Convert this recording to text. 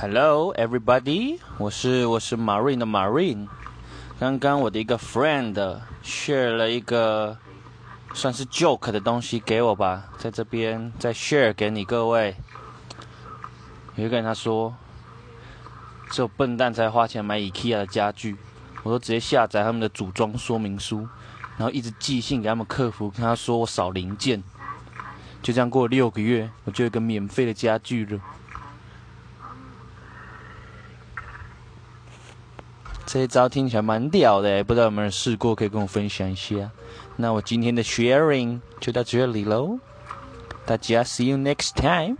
Hello, everybody！我是我是 Marine 的 Marine。刚刚我的一个 friend share 了一个算是 joke 的东西给我吧，在这边再 share 给你各位。有一个人他说，只有笨蛋才花钱买 IKEA 的家具，我都直接下载他们的组装说明书，然后一直寄信给他们客服，跟他说我少零件。就这样过了六个月，我就有一个免费的家具了。这招听起来蛮屌的，不知道有没有人试过，可以跟我分享一下。那我今天的 sharing 就到这里喽，大家 see you next time。